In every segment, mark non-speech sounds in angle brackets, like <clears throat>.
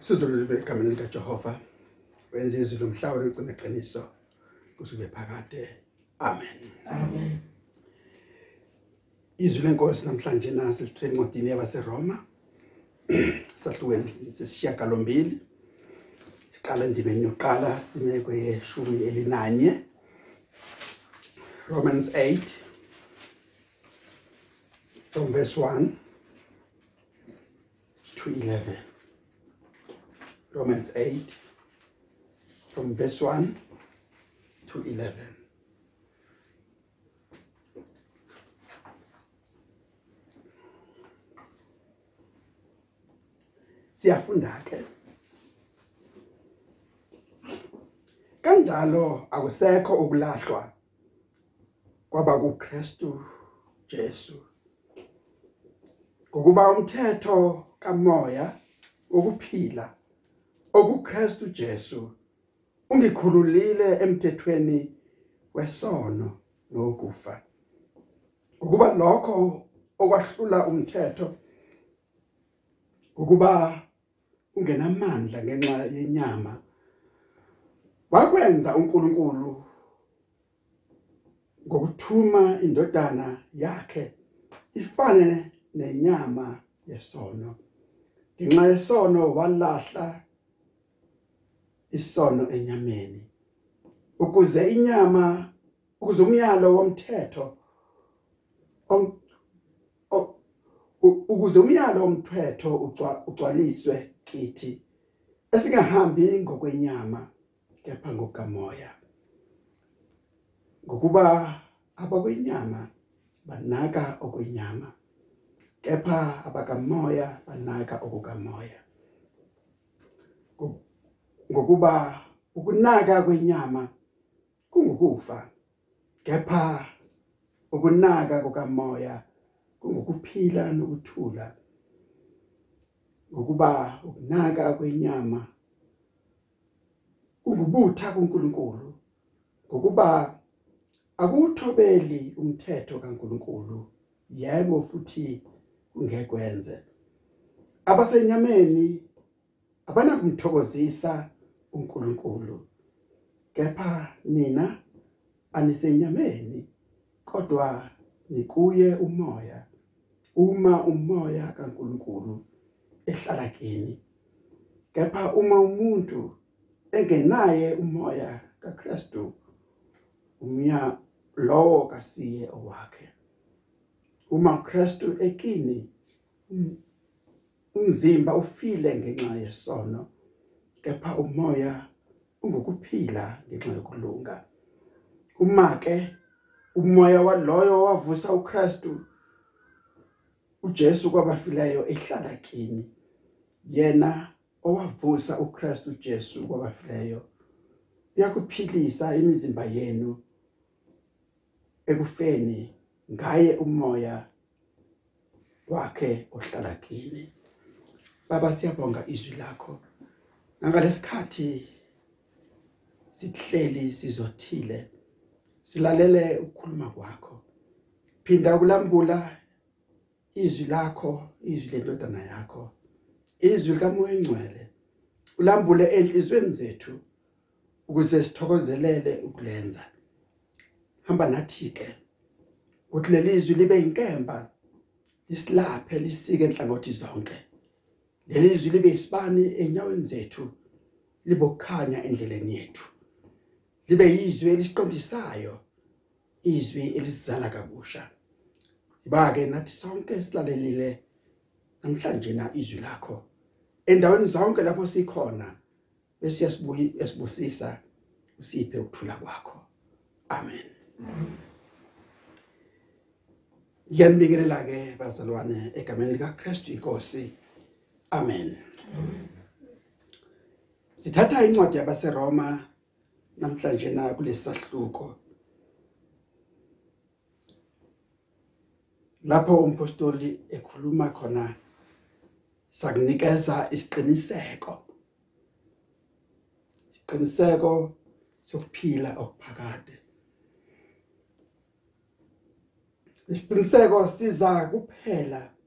Sizolule egameni lika Jehova. Wenze izulu umhlaba logcina iqiniso kusube phakade. Amen. Amen. Izwi lenkosi namhlanje nasi lithe encwadini yabaseRoma. <clears throat> Sahlukene sesishiyagalombili. Siqala endimeni yokuqala sime kweshumi elinanye. Romans 8 from verse 1 to 11. Romans 8 from verse 1 to 11. Siyafunda ke. Kanjalo akusekho ukulahlwa kwaba kuKristu Jesu. Ngokuba umthetho kamoya wokuphila okuKristu Jesu ungikhululile emthethweni wesono nokufa. Ukuba lokho okwahlula umthetho ukuba ungenamandla ngenxa yenyama wakwenza uNkulunkulu ngokuthuma indodana yakhe ifane nenyama yesono ngenxa yesono walahla isono enyameni. Ukuze inyama ukuze umyalo womthetho ukuze umyalo womthetho ugcwaliswe kithi esingahambi ngokwenyama kepha ngokamoya. Ngokuba abakwenyama banaka okwenyama kepha abakamoya banaka okukamoya. Ngokuba ukunaka kwenyama kungukufa kepha ukunaka kukamoya kungukuphila nokuthula. Ngokuba ukunaka kwenyama kungubutha kuNkulunkulu ngokuba akuthobeli umthetho kaNkulunkulu yebo futhi ungekwenze abasenyameni abanakumthokozisa uNkulunkulu. Kepha nina anisenyameni kodwa nikuye umoya. Uma umoya kaNkulunkulu ehlala kini. Kepha uma umuntu engenaye umoya kaKristu umya lowo kasiye owakhe. Uma uKristu ekini um- umzimba ufile ngenxa yesono kepha umoya ungokuphila ngenxa yokulunga. Uma ke umoya waloyo wavusa uKristu uJesu kwabafileyo ehlala kini yena owavusa uKristu Jesu kwabafileyo uyakuphilisa imizimba yenu ekufeni ngaye umoya wakhe ohlala kini. Baba siyabonga izwi lakho. Ngalesikhathi sihleli sizothile silalele ukukhuluma kwakho. Phinda ukulambula izwi lakho izwi lendodana yakho izwi likamoya engcwele ulambule enhlizweni zethu ukuze sithokozelele ukulenza. Hamba nathi ke uthi leli izwi libe inkemba lisilaphe lisike enhlangothi zonke. Leli izwi libe isibani enyaweni zethu libokhanya endleleni yethu. Libe yizwi elisiqondisayo izwi elisizala kabusha. Ibake nathi sonke silalelile namhlanje na izwi lakho. Endaweni zonke lapho sikhona bese yasibuyi yasibusisa usiphe ukuthula kwakho. Amen. Ngiyanibingelela ke bazalwane egameni lika Christu inkosi. Amen. Sithatha incwadi yabaseRoma namhlanje na kulesahluko. Lapho umpostoli ekhuluma khona sakunikeza isiqiniseko. Isiqiniseko sokuphila okuphakade. Isiqiniseko siza kuphela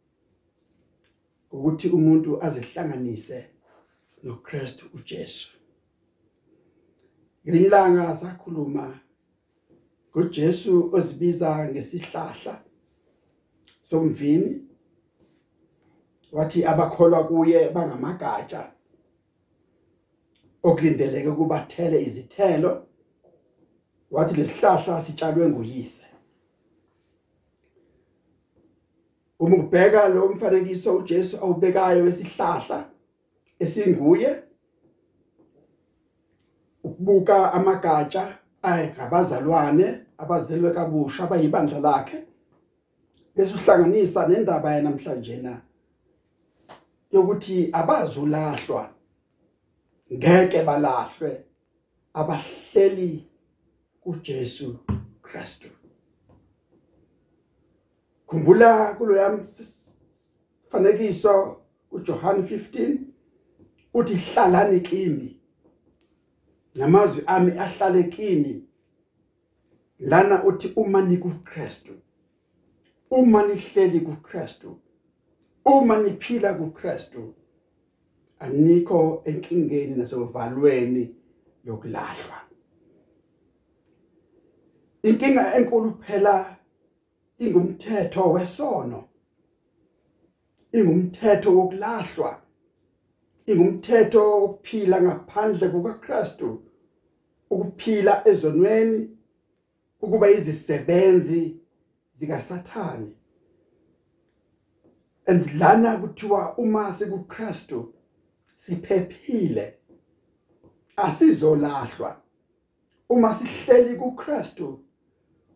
ukuthi umuntu azihlanganise noKristu uJesu. Ngelilanga sakhuluma ngoJesu ozibiza ngesihlahla somvini. Wathi abakholwa kuye bangamagatsha okulindeleke kubathele izithelo. Wathi lesihlahla sitshalwe nguyise. Uma ubheka lo mfanekiso uJesu awubekayo wesihlahla esinguye ukubuka amagatsha ayingabazalwane abazelwe kabusha abayibandla lakhe bese uhlanganisa nendaba yanamhlanje na yokuthi abazulahlwa ngeke balahlwe abahleli kuJesu Kristu. Khumbula kulo yam fanekiso uJohn 15 uthi hlalani kimi namazwi ami ahlale kini lana uthi uma nikuKristu uma nihleli kuKristu uma niphila kuKristu anikho enkingeni nasovalweni lokulahlwa. Inkinga enkulu phela ingumthetho wesono. Ingumthetho wokulahlwa ingumthetho wokuphila ngaphandle kukaKristu ukuphila ezonweni ukuba izisebenzi zikaSathane. Andlana kuthiwa uma sikuKristu siphephile asizolahlwa. Uma sihleli kuKristu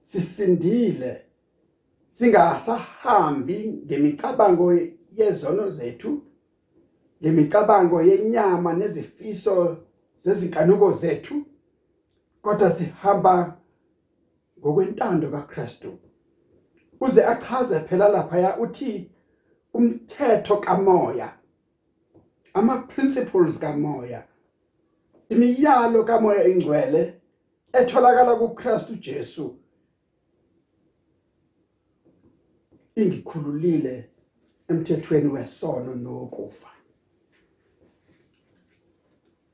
sisindile. Singasahambi ngemicabango yezono zethu ngemicabango yenyama nezifiso zezinkanuko zethu kodwa sihamba ngokwentando kaKristu. Uze achaze phela lapha uthi umthetho kamoya ama principles kamoya imiyalo kamoya ingcwele etholakala kuKristu Jesu. Ingikhululile emthethweni wesono nokufa.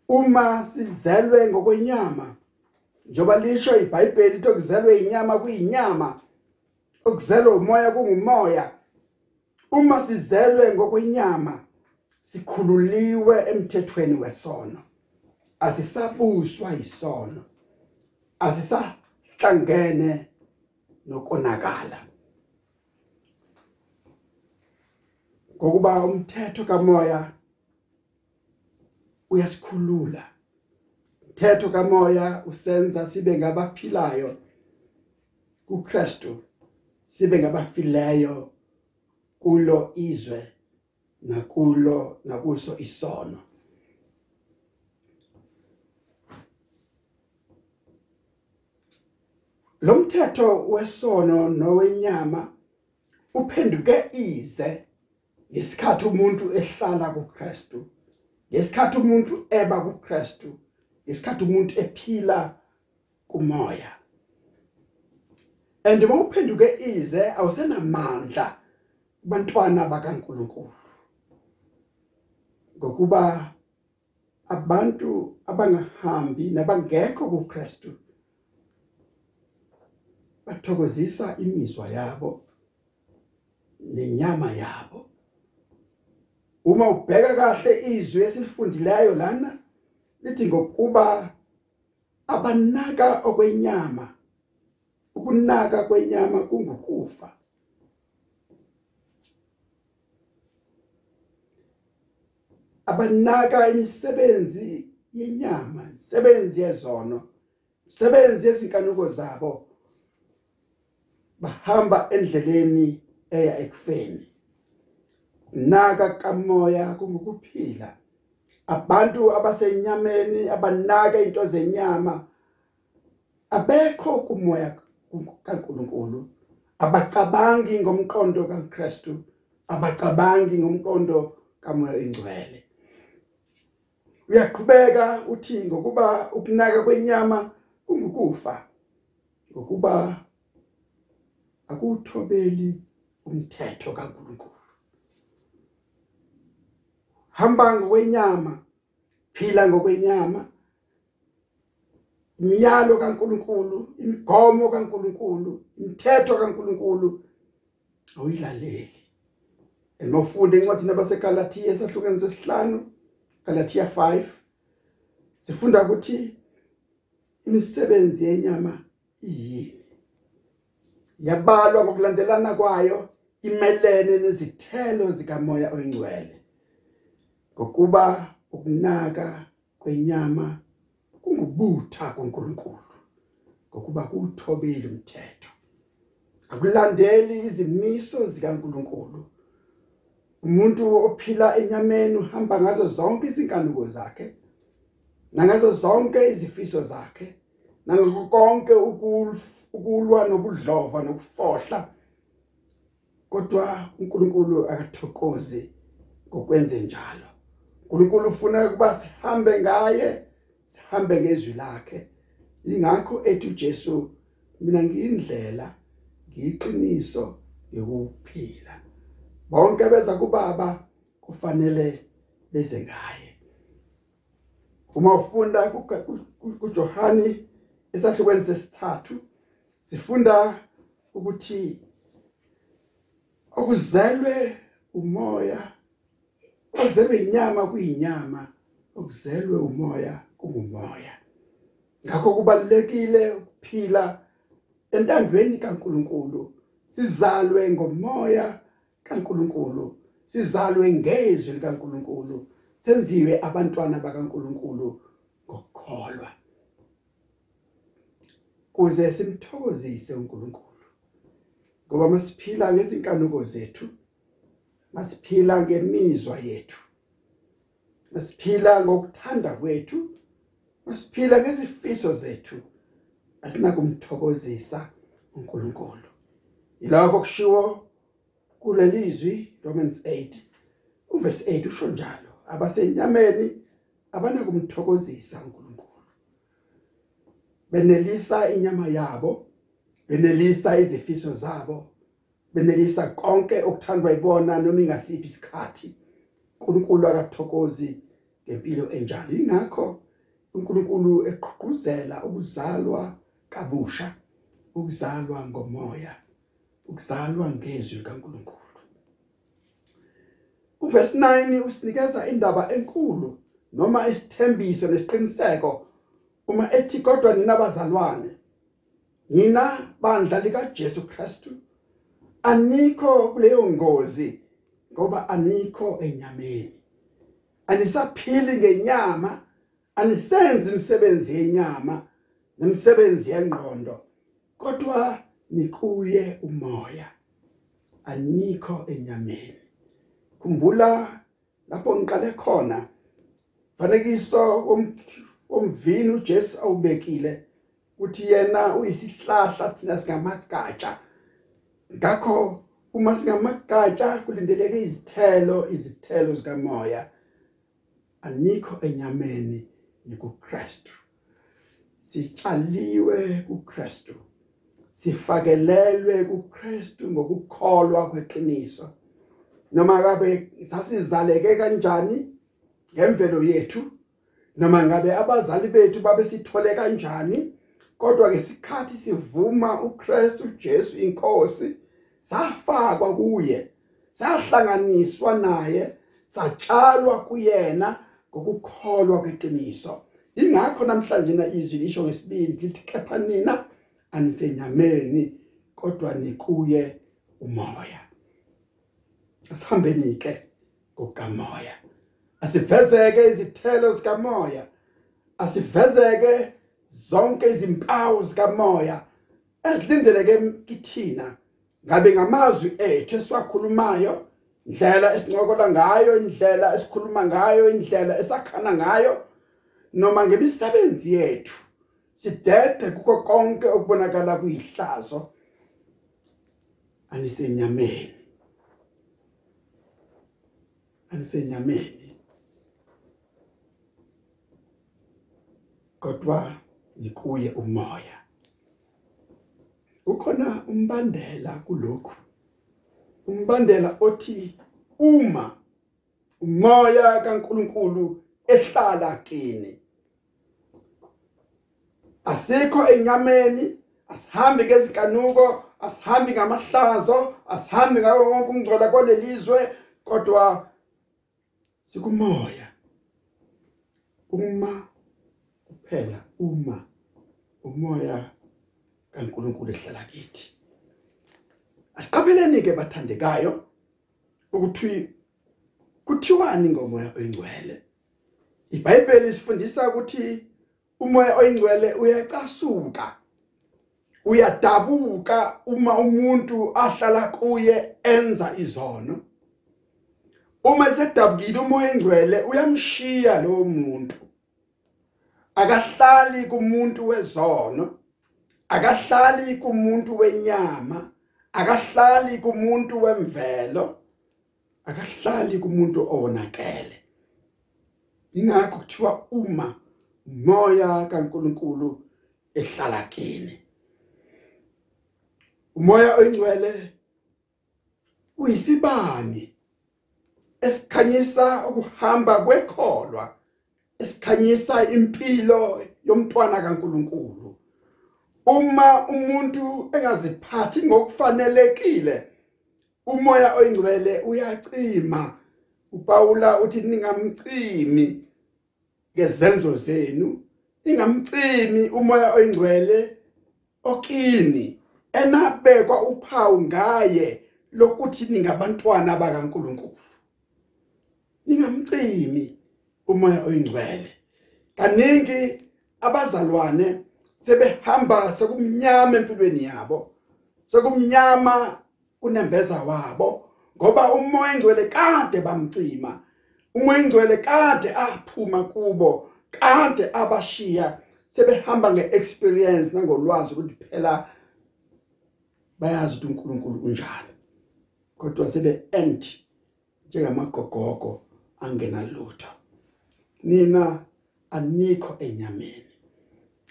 Uma sizelwe ngokwenyama njoba lisho iBhayibheli lithi okuzelwe inyama kuyinyama okuzelwe umoya kungumoya. Uma sizelwe ngokwenyama sikhululiwe emthethweni wesono. Asisabuswa isono asisahlangene nokonakala. Ngokuba umthetho kamoya uyasikhulula. Umthetho kamoya usenza sibe ngabaphilayo kuKristu sibe ngabafileyo kulo izwe nakulo nakuso isono. Lo mthetho wesono nowenyama uphenduke ize ngesikhathi umuntu ehlala kuKristu ngesikhathi umuntu eba kuKristu ngesikhathi umuntu ephila kumoya. And uma uphenduke ize awusenamandla kubantwana bakaNkuluNkulu. Ngokuba abantu abangahambi nabangekho kuKristu bathokozisa imizwa yabo nenyama yabo. Uma ubheka kahle izwi esilifundileyo lana lithi ngokuba abanaka okwenyama ukunaka kwenyama kungukufa. Abanaka imisebenzi yenyama imisebenzi yezono imisebenzi yezinkanuko zabo bahamba endleleni eya ekufeni. Naka kamoya kungukuphila. Abantu abasenyameni abanaka into zenyama abekho kumoya kaNkuluNkulu abacabangi ngomqondo kaKristu abacabangi ngomqondo kamoya engcwele. Uyaqhubeka uthi ngokuba ukunaka kwenyama kungukufa ngokuba akuthobeli umthetho kaNkuluNkulu. Hamba ngokwenyama phila ngokwenyama. Imiyalo kaNkuluNkulu imigomo kaNkuluNkulu imithetho kaNkuluNkulu awuyilaleli enofunda encwadini abaseGalatia esahlukene sesihlanu Galatia 5 sifunda ukuthi imisebenzi yenyama iyini. Yabalwa ngokulandelana kwayo imelene nezithelo zikamoya oyingcwele ngokuba ukunaka kwenyama kungubutha kuNkulunkulu ngokuba kuthobile umthetho. Akulandeli izimiso zikaNkulunkulu. Umuntu ophila enyameni uhamba ngazo zonke izinkanuko zakhe nangazo zonke izifiso zakhe nangakho konke ukulwa nobudlova nokufohla. Kodwa uNkulunkulu akathokozi ngokwenze njalo. uNkulunkulu ufuna ukuba sihambe ngaye sihambe ngezwi lakhe. Ingakho ethi uJesu mina ngiyindlela ngiyiqiniso yokuphila. Bonke beza kubaba kufanele beze ngaye. Uma ufunda kuJohani esahlukweni sesithathu sifunda ukuthi okuzelwe umoya okuzelwe inyama kuyinyama okuzelwe umoya kungumoya ngakho kubalekile ukuphila entandweni kaNkuluNkulu. Sizalwe ngomoya kaNkuluNkulu sizalwe ngezwi likaNkuluNkulu. Senziwe abantwana bakaNkuluNkulu ngokukholwa. Kuze simthokozise uNkulunkulu ngoba masiphila ngezinkanuko zethu masiphila ngemizwa yethu. Masiphila ngokuthanda kwethu. Masiphila ngezifiso zethu. Asinakumthokozisa uNkulunkulu. Ilapho kushiwo kulelizwi Romans 8 uverse 8 usho njalo abasenyameni abanakumthokozisa uNkulunkulu. Benelisa inyama yabo benelisa izifiso zabo benelisa konke okuthandwa yibona noma ingasiphi isikhathi. uNkulunkulu akathokozi ngempilo enjalo ingakho uNkulunkulu eqhuquzela ukuzalwa kabusha ukuzalwa ngomoya ukuzalwa ngezwi kaNkulunkulu uverse 9 usinikeza indaba enkulu noma isithembiso nesiqiniseko. Uma ethi kodwa nina bazalwane nina bandla lika Jesu Kristu anikho kuleyo ngozi ngoba anikho enyameni. Anisaphili ngenyama anisenzi imisebenzi yenyama nemisebenzi yengqondo kodwa nikuye umoya. Anikho enyameni. Khumbula lapho ngiqale khona fanekiso omvini uJesu awubekile uthi yena uyisihlahla thina singamagatsha ngakho uma singamagatsha kulindeleke izithelo izithelo zikamoya anikho enyameni nikuKristu sitshaliwe kuKristu. Sifakelelwe kuKristu ngokukholwa kweqiniso. Noma ngabe sasizaleke kanjani ngemvelo yethu noma ngabe abazali bethu babe sithole kanjani kodwa ke sikhathi sivuma uKristu Jesu inkosi safakwa kuye sahlanganiswa naye satshalwa kuyena ngokukholwa kweqiniso. Ingakho namhlanje na izwi lisho ngesibindi lithi kepha nina anisenyameni kodwa nikuye umoya. Asihambeni ke ngokamoya. Asivezeke izithelo zikamoya. Asivezeke zonke izimpawu zikamoya ezilindeleke kithina. Ngabe ngamazwi ethu esiwakhulumayo indlela esincokola ngayo indlela esikhuluma ngayo indlela esakhana ngayo noma ngemisebenzi yethu sidede kuko konke okubonakala kuyihlazo anisenyameni. Anisenyameni. Kodwa yikuye umoya. Ukhona umbandela kulokhu. Umbandela othi uma umoya kaNkuluNkulu ehlala kini asikho enyameni asihambi ngezikanuko asihambi ngamahlazo asihambi ngawo wonke umngcola kwalelizwe kodwa sikumoya. Uma kuphela uma umoya kaNkuluNkulu ehlala kithi. Asiqapheleni ke bathandekayo ukuthi kuthiwani ngomoya oyingcwele? iBhayibheli isifundisa ukuthi umoya oyingcwele uyacasuka uyadabuka uma umuntu ahlala kuye enza izono. Uma esedabukile umoya oyingcwele uyamshiya lowo muntu akahlali kumuntu wezono. Akahlali kumuntu wenyama akahlali kumuntu wemvelo akahlali kumuntu owonakele. Ingakho kuthiwa uma umoya kaNkuluNkulu ehlala kini. Umoya oyingcwele uyisibani? Esikhanyisa ukuhamba kwekholwa esikhanyisa impilo yomntwana kaNkuluNkulu. Uma umuntu engaziphathi ngokufanelekile umoya oyingcwele uyacima. uPaula uthi ningamcimi ngezenzo zenu ingamcimi umoya oyingcwele okini. Enabekwa uphawu ngaye lokuthi ningabantwana bakaNkuluNkulu. Ningamcimi umoya oyingcwele. Kaningi abazalwane sebehamba sekumnyama empilweni yabo sekumnyama kunembeza wabo ngoba umoya oyingcwele kade bamcima umoya oyingcwele kade aphuma kubo kade abashiya sebehamba ngeexperience nangolwazi ukuthi phela bayazi ukuthi uNkulunkulu unjani. Kodwa sebe empty njengamagogogo angenalutho nina anikho enyameni.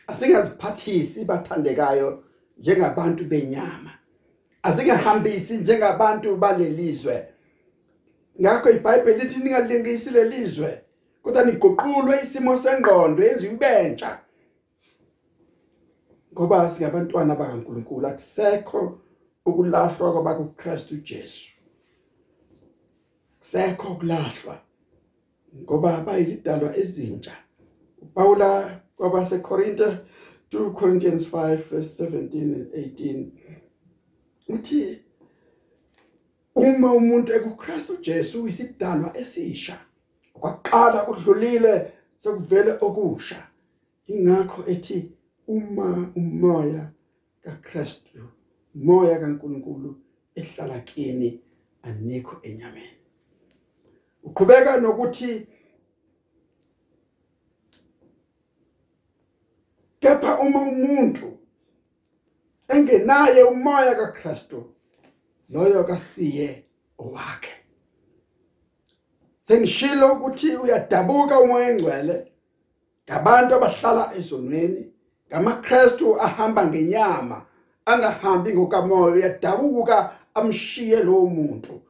Asingaziphathisi bathandekayo njengabantu benyama. Asingahambisi njengabantu balelizwe. Ngakho iBhayibheli lithi ningalingisi lelizwe kodwa niguqulwe isimo sengqondo yenziwe ibentsha ngoba singabantwana bakaNkuluNkulu akusekho ukulahlwa kwabakuKristu Jesu. Sekho ukulahlwa ngoba bayizidalwa ezintsha. uPaula kwabaseKorinte 2 Corinthians 5 verse 17 and 18 uthi uma umuntu ekuKristu Jesu isidalwa esisha kwaqala kudlulile sekuvele okusha ingakho ethi uma umoya kaKristu moya kaNkuluNkulu ehlala kini anikho enyameni. Uqhubeka nokuthi kepha uma umuntu engenaye umoya kaKristu loyo kasiye owakhe. Sengishilo ukuthi uyadabuka umoya engcwele ngabantu abahlala ezonweni ngamaKristu ahamba ngenyama angahambi ngokamoya uyadabuka amshiye lo muntu.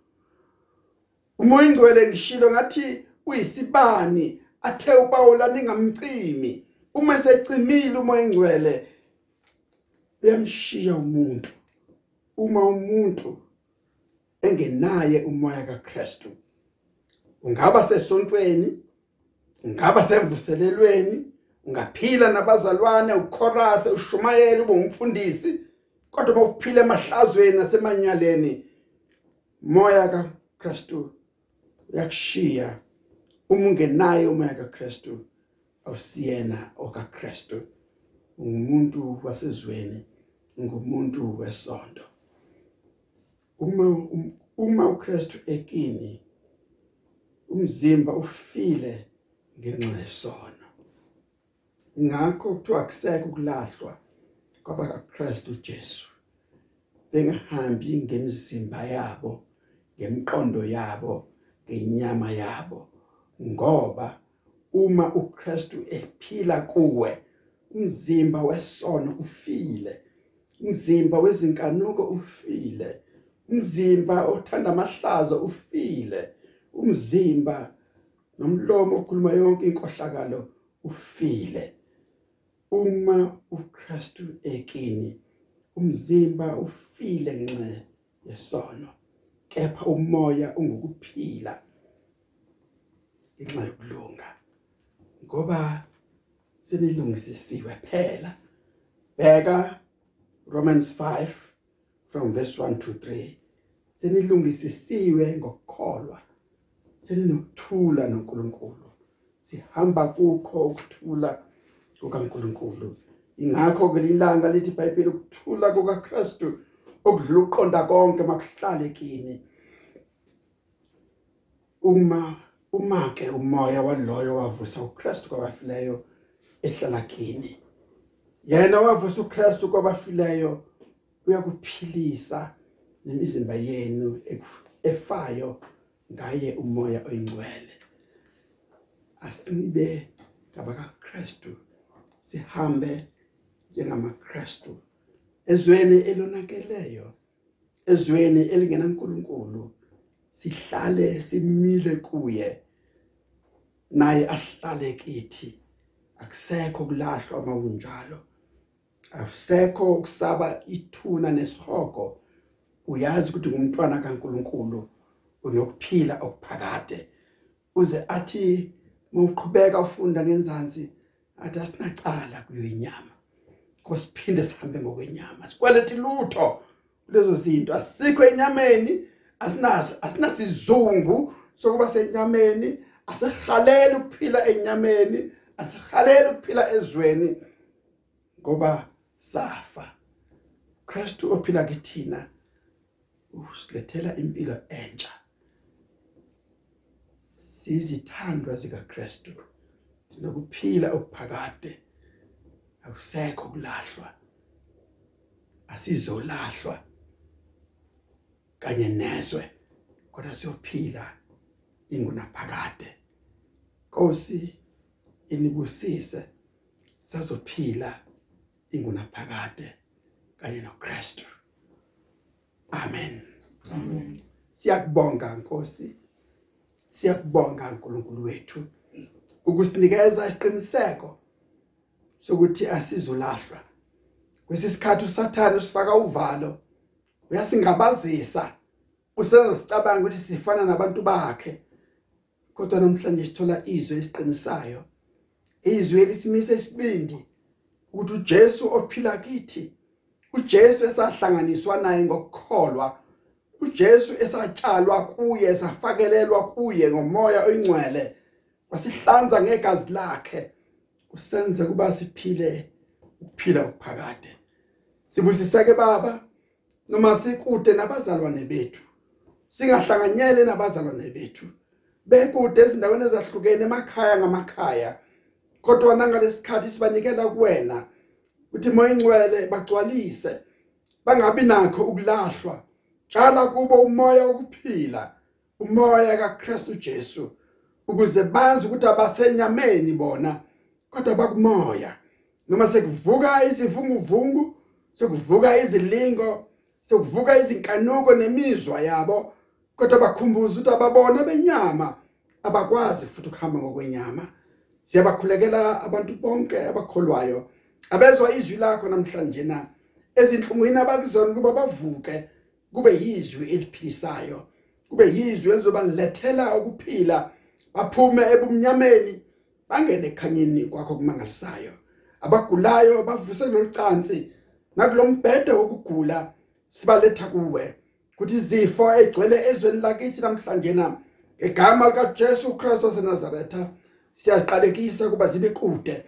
Umoya ingcwele ngishilo ngathi uyisibani athe uPaula ningamcimi? Uma secimile umoya ingcwele uyamshiya umuntu. Uma umuntu engenaye umoya kaKristu ungaba sesontweni ungaba semvuselelweni ungaphila nabazalwane ukhorase ushumayele ube umfundisi kodwa mawuphila emahlazweni nasemanyaleni moya kaKristu uyakushiya. Uma ungenaye umoya kaKristu awusiyena okaKristu ungumuntu wasezweni ngumuntu wesonto uma uma uKristu ekini umzimba ufile ngenxa yesono. Ngakho kuthiwa akusekho ukulahlwa kwaba kaKristu Jesu bengahambi ngemizimba yabo ngemqondo yabo ngenyama yabo ngoba uma uKristu ephila kuwe umzimba wesono ufile umzimba wezinkanuko ufile umzimba othanda amahlazo ufile umzimba nomlomo okhuluma yonke inkohlakalo ufile. Uma uKristu ekini umzimba ufile ngenxa yesono kepha umoya ungukuphila ngenxa yokulunga. Ngoba senilungisisiwe phela. Bheka Romans 5 from verse 1 to 3 senilungisisiwe ngokukholwa seninokuthula noNkulunkulu. Sihamba kukho ukuthula kukaNkulunkulu. Ingakho ke lilanga lithi iBhayibheli ukuthula kukaKristu okudlula uqonda konke makuhlale kini. Uma uma ke umoya waloyo wavusa uKristu kwabafileyo ehlala kini. Yena wavusa uKristu kwabafileyo uyakuphilisa nemizimba yenu efayo ngaye umoya oyingcwele. Asibe ngabaka Kristu sihambe njengamaKristu. Ezweni elonakeleyo ezweni elingenankulunkulu sihlale simile kuye. Naye ahlale kithi akusekho kulahlwa uma kunjalo akusekho ukusaba ithuna nesihogo uyazi ukuthi ngumntwana kaNkuluNkulu unokuphila okuphakade. Uze athi mawuqhubeka ufunda ngenzansi athi asinacala kuyo inyama. Kosiphinde sihambe ngokwenyama. Sikweleti lutho lezo zinto. Asikho enyameni asinaso asinasizungu sokuba senyameni. Asihalela ukuphila enyameni asihalela ukuphila ezweni ngoba safa. Kristu ophila kithina usilethela impilo entsha. Sizithandwa zika Kristu sinokuphila okuphakade. Akusekho kulahlwa. Asizolahlwa kanye nezwe kodwa siyophila. Ingunaphakade. Nkosi inibusise sazophila ingunaphakade kanye noKristu. Amen. Amen. Siyakubonga Nkosi. Siyakubonga uNkulunkulu wethu ukusinikeza isiqiniseko sokuthi asizolahlwa kwesisikhathi usathana usifaka uvalo uyasingabazisa usenza sicabanga ukuthi sifana nabantu bakhe. Kodwa namhlanje sithola izwi esiqinisayo. Izwi elisimisa isibindi ukuthi uJesu ophila kithi uJesu esahlanganiswa naye ngokukholwa uJesu esatshalwa kuye safakelelwa kuye ngomoya oyingcwele wasihlanza ngegazi lakhe usenze kuba siphile ukuphila okuphakade. Sibusiseke baba noma sikude nabazalwane bethu singahlanganyele nabazalwane bethu. Bekude ezindaweni ezahlukene emakhaya ngamakhaya. Kodwa nangalesikhathi sibanikela kuwena uthi moya ingcwele bagcwalise bangabi nakho ukulahlwa. Tshala kubo umoya wokuphila umoya kaKristu Jesu ukuze bazi ukuthi abasenyameni bona kodwa bakumoya. Noma sekuvuka izivunguvungu sekuvuka izilingo sekuvuka izinkanuko nemizwa yabo kodwa bakhumbuza ukuthi ababona benyama abakwazi futhi ukuhamba ngokwenyama. Siyabakhulekela abantu bonke abakholwayo. Abezwa izwi lakho namhlanje na ezinhlungwini abakuzona kuba bavuke kube yizwi eliphilisayo. Kube yizwi elizobalethela ukuphila. Baphume ebumnyameni bangene ekhanyeni kwakho kumangalisayo abagulayo bavuse lolcansi nakulombhede wokugula sibaletha kuwe. Ukuthi izifo egcwele ezweni lakithi namhlanje na ngegama lika Jesu Christ waseNazaretha siyaziqalekisa kuba zibe kude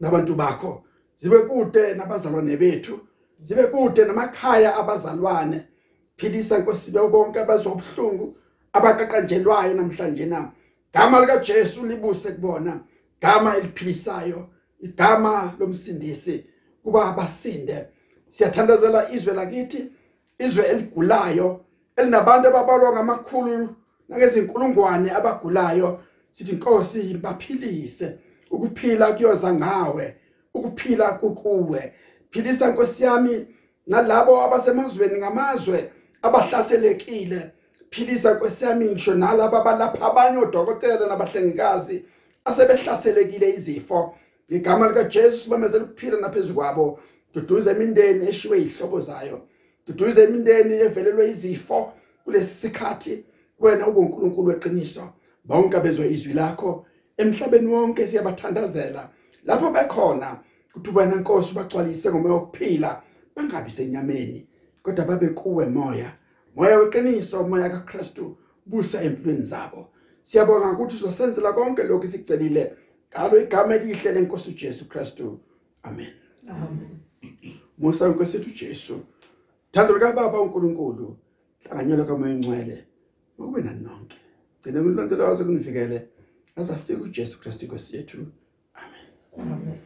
nabantu bakho zibe kude nabazalwane bethu zibe kude namakhaya abazalwane. Philisa Nkosi bonke abazwa ubuhlungu abaqaqanjelwayo namhlanje na. Gama lika Jesu libuse kubona gama eliphilisayo igama lomsindisi kuba abasinde siyathandazela izwe lakithi izwe eligulayo elinabantu ababalwa ngamakhulu nangezinkulungwane abagulayo sithi inkosi baphilise. Ukuphila kuyoza ngawe ukuphila kukuwe. Philisa nkosi yami nalabo abasemazweni ngamazwe abahlaselekile. Uyasiphilisa kwesiyami ngisho nalabo abalapha abanye odokotela nabahlengikazi asebehlaselekile izifo. Igama lika Jesu bamezela ukuphila naphezulu kwabo. Duduza imindeni eshiwe izihlobo zayo. Duduza imindeni evelelwe izifo kulesi sikhathi wena ube uNkulunkulu weqiniso. Bonke bezwe izwi lakho emhlabeni wonke siyabathandazela. Lapho bekhona ukuthi wena Nkosi bagcwalise ngomoya wokuphila bangabi senyameni. Kodwa babe kuwe moya. Moya weqiniso moya kaKristu busa empilweni zabo. Siyabonga ukuthi uzosenzela konke lokhu sikucelile ngalo igama elihle lenkosi uJesu Kristu. Amen. Amen. Musa inkosi yethu Jesu thando lika baba uNkulunkulu hlanganyela kamoya engcwele ukube nani nonke. Gcina kulondolo wazo kunivikele azafika uJesu Kristu inkosi yethu. Amen. Amen.